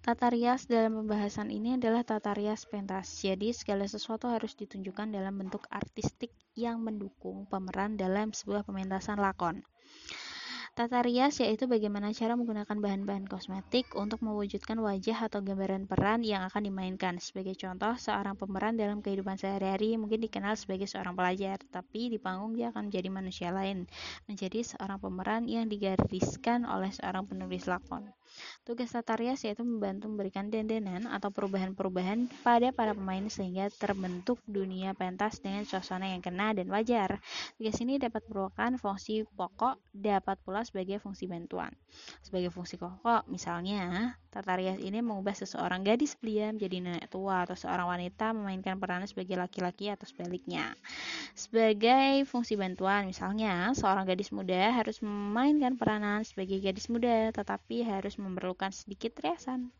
Tata rias dalam pembahasan ini adalah tata rias pentas. Jadi, segala sesuatu harus ditunjukkan dalam bentuk artistik yang mendukung pemeran dalam sebuah pementasan lakon. Tata rias yaitu bagaimana cara menggunakan bahan-bahan kosmetik untuk mewujudkan wajah atau gambaran peran yang akan dimainkan. Sebagai contoh, seorang pemeran dalam kehidupan sehari-hari mungkin dikenal sebagai seorang pelajar, tapi di panggung dia akan menjadi manusia lain, menjadi seorang pemeran yang digariskan oleh seorang penulis lakon. Tugas tata rias yaitu membantu memberikan dandanan atau perubahan-perubahan pada para pemain sehingga terbentuk dunia pentas dengan suasana yang kena dan wajar. Tugas ini dapat merupakan fungsi pokok, dapat pula sebagai fungsi bantuan. Sebagai fungsi pokok, misalnya, tata rias ini mengubah seseorang gadis belia menjadi nenek tua atau seorang wanita memainkan peran sebagai laki-laki atau sebaliknya. Sebagai fungsi bantuan, misalnya, seorang gadis muda harus memainkan peranan sebagai gadis muda, tetapi harus memerlukan sedikit riasan.